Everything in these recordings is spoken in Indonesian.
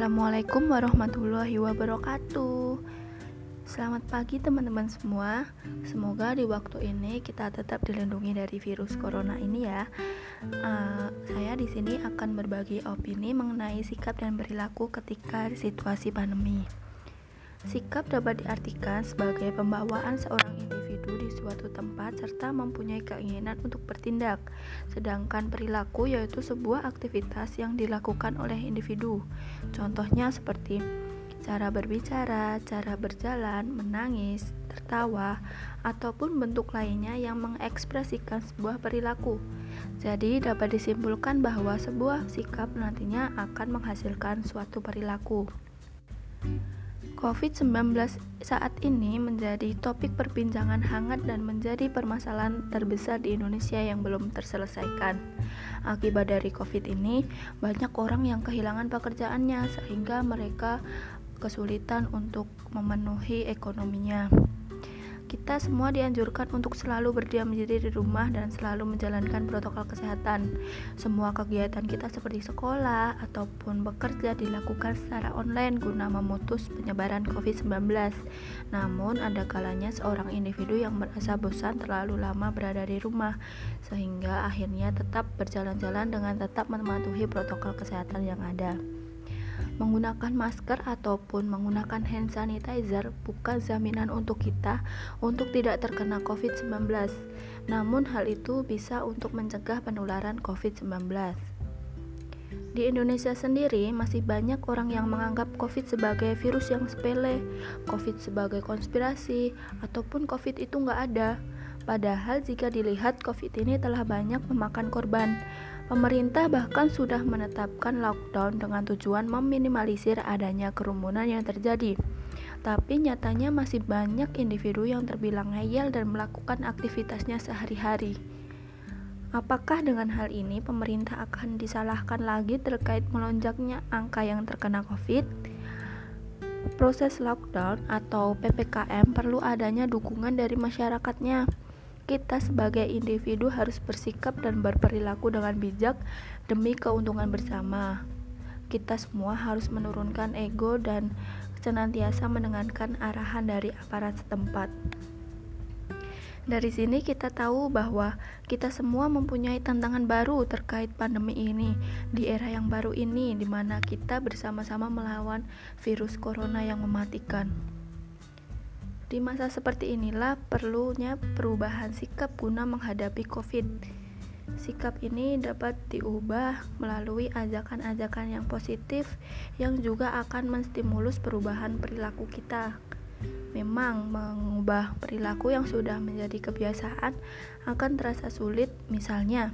Assalamualaikum warahmatullahi wabarakatuh. Selamat pagi teman-teman semua. Semoga di waktu ini kita tetap dilindungi dari virus corona ini ya. Uh, saya di sini akan berbagi opini mengenai sikap dan perilaku ketika situasi pandemi. Sikap dapat diartikan sebagai pembawaan seorang individu suatu tempat serta mempunyai keinginan untuk bertindak. Sedangkan perilaku yaitu sebuah aktivitas yang dilakukan oleh individu. Contohnya seperti cara berbicara, cara berjalan, menangis, tertawa, ataupun bentuk lainnya yang mengekspresikan sebuah perilaku. Jadi, dapat disimpulkan bahwa sebuah sikap nantinya akan menghasilkan suatu perilaku. COVID-19 saat ini menjadi topik perbincangan hangat dan menjadi permasalahan terbesar di Indonesia yang belum terselesaikan. Akibat dari COVID ini, banyak orang yang kehilangan pekerjaannya sehingga mereka kesulitan untuk memenuhi ekonominya. Kita semua dianjurkan untuk selalu berdiam diri di rumah dan selalu menjalankan protokol kesehatan. Semua kegiatan kita seperti sekolah ataupun bekerja dilakukan secara online guna memutus penyebaran COVID-19. Namun, ada kalanya seorang individu yang merasa bosan terlalu lama berada di rumah, sehingga akhirnya tetap berjalan-jalan dengan tetap mematuhi protokol kesehatan yang ada. Menggunakan masker ataupun menggunakan hand sanitizer bukan jaminan untuk kita untuk tidak terkena COVID-19. Namun hal itu bisa untuk mencegah penularan COVID-19. Di Indonesia sendiri masih banyak orang yang menganggap COVID sebagai virus yang sepele, COVID sebagai konspirasi, ataupun COVID itu nggak ada. Padahal jika dilihat COVID ini telah banyak memakan korban. Pemerintah bahkan sudah menetapkan lockdown dengan tujuan meminimalisir adanya kerumunan yang terjadi. Tapi nyatanya masih banyak individu yang terbilang ngeyel dan melakukan aktivitasnya sehari-hari. Apakah dengan hal ini pemerintah akan disalahkan lagi terkait melonjaknya angka yang terkena COVID? Proses lockdown atau PPKM perlu adanya dukungan dari masyarakatnya kita sebagai individu harus bersikap dan berperilaku dengan bijak demi keuntungan bersama. Kita semua harus menurunkan ego dan senantiasa mendengarkan arahan dari aparat setempat. Dari sini kita tahu bahwa kita semua mempunyai tantangan baru terkait pandemi ini di era yang baru ini di mana kita bersama-sama melawan virus corona yang mematikan. Di masa seperti inilah perlunya perubahan sikap guna menghadapi COVID. Sikap ini dapat diubah melalui ajakan-ajakan yang positif yang juga akan menstimulus perubahan perilaku kita. Memang mengubah perilaku yang sudah menjadi kebiasaan akan terasa sulit, misalnya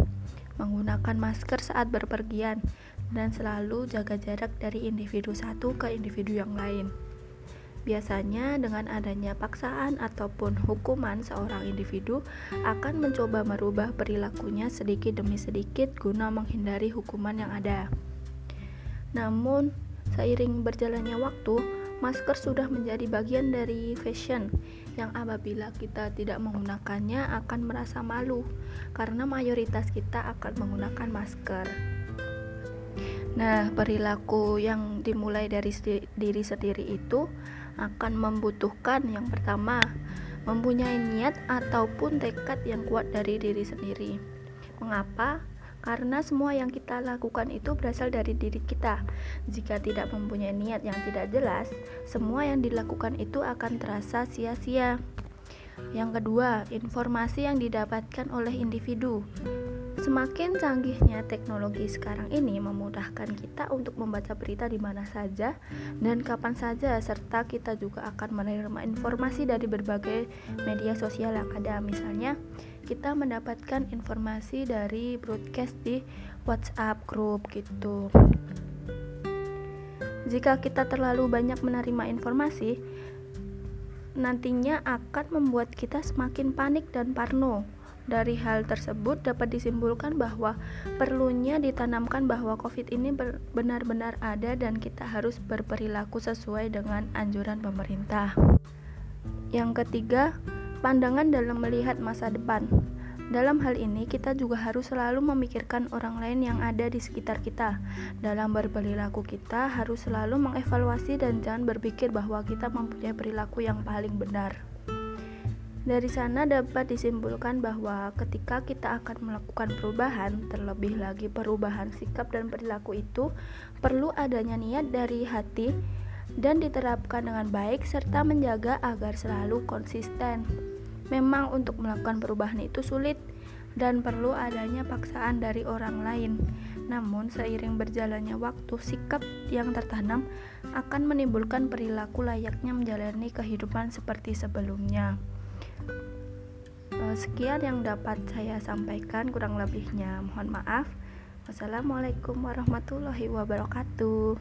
menggunakan masker saat berpergian dan selalu jaga jarak dari individu satu ke individu yang lain. Biasanya dengan adanya paksaan ataupun hukuman seorang individu akan mencoba merubah perilakunya sedikit demi sedikit guna menghindari hukuman yang ada. Namun, seiring berjalannya waktu, masker sudah menjadi bagian dari fashion yang apabila kita tidak menggunakannya akan merasa malu karena mayoritas kita akan menggunakan masker. Nah, perilaku yang dimulai dari diri sendiri itu akan membutuhkan yang pertama mempunyai niat ataupun tekad yang kuat dari diri sendiri. Mengapa? Karena semua yang kita lakukan itu berasal dari diri kita. Jika tidak mempunyai niat yang tidak jelas, semua yang dilakukan itu akan terasa sia-sia. Yang kedua, informasi yang didapatkan oleh individu. Semakin canggihnya teknologi sekarang ini memudahkan kita untuk membaca berita di mana saja dan kapan saja serta kita juga akan menerima informasi dari berbagai media sosial yang ada. Misalnya, kita mendapatkan informasi dari broadcast di WhatsApp grup gitu. Jika kita terlalu banyak menerima informasi, nantinya akan membuat kita semakin panik dan parno dari hal tersebut dapat disimpulkan bahwa perlunya ditanamkan bahwa COVID ini benar-benar ada dan kita harus berperilaku sesuai dengan anjuran pemerintah. Yang ketiga, pandangan dalam melihat masa depan. Dalam hal ini, kita juga harus selalu memikirkan orang lain yang ada di sekitar kita. Dalam berperilaku kita harus selalu mengevaluasi dan jangan berpikir bahwa kita mempunyai perilaku yang paling benar. Dari sana dapat disimpulkan bahwa ketika kita akan melakukan perubahan, terlebih lagi perubahan sikap dan perilaku itu perlu adanya niat dari hati dan diterapkan dengan baik serta menjaga agar selalu konsisten. Memang untuk melakukan perubahan itu sulit dan perlu adanya paksaan dari orang lain. Namun seiring berjalannya waktu, sikap yang tertanam akan menimbulkan perilaku layaknya menjalani kehidupan seperti sebelumnya. Eh, sekian yang dapat saya sampaikan, kurang lebihnya mohon maaf. Wassalamualaikum warahmatullahi wabarakatuh.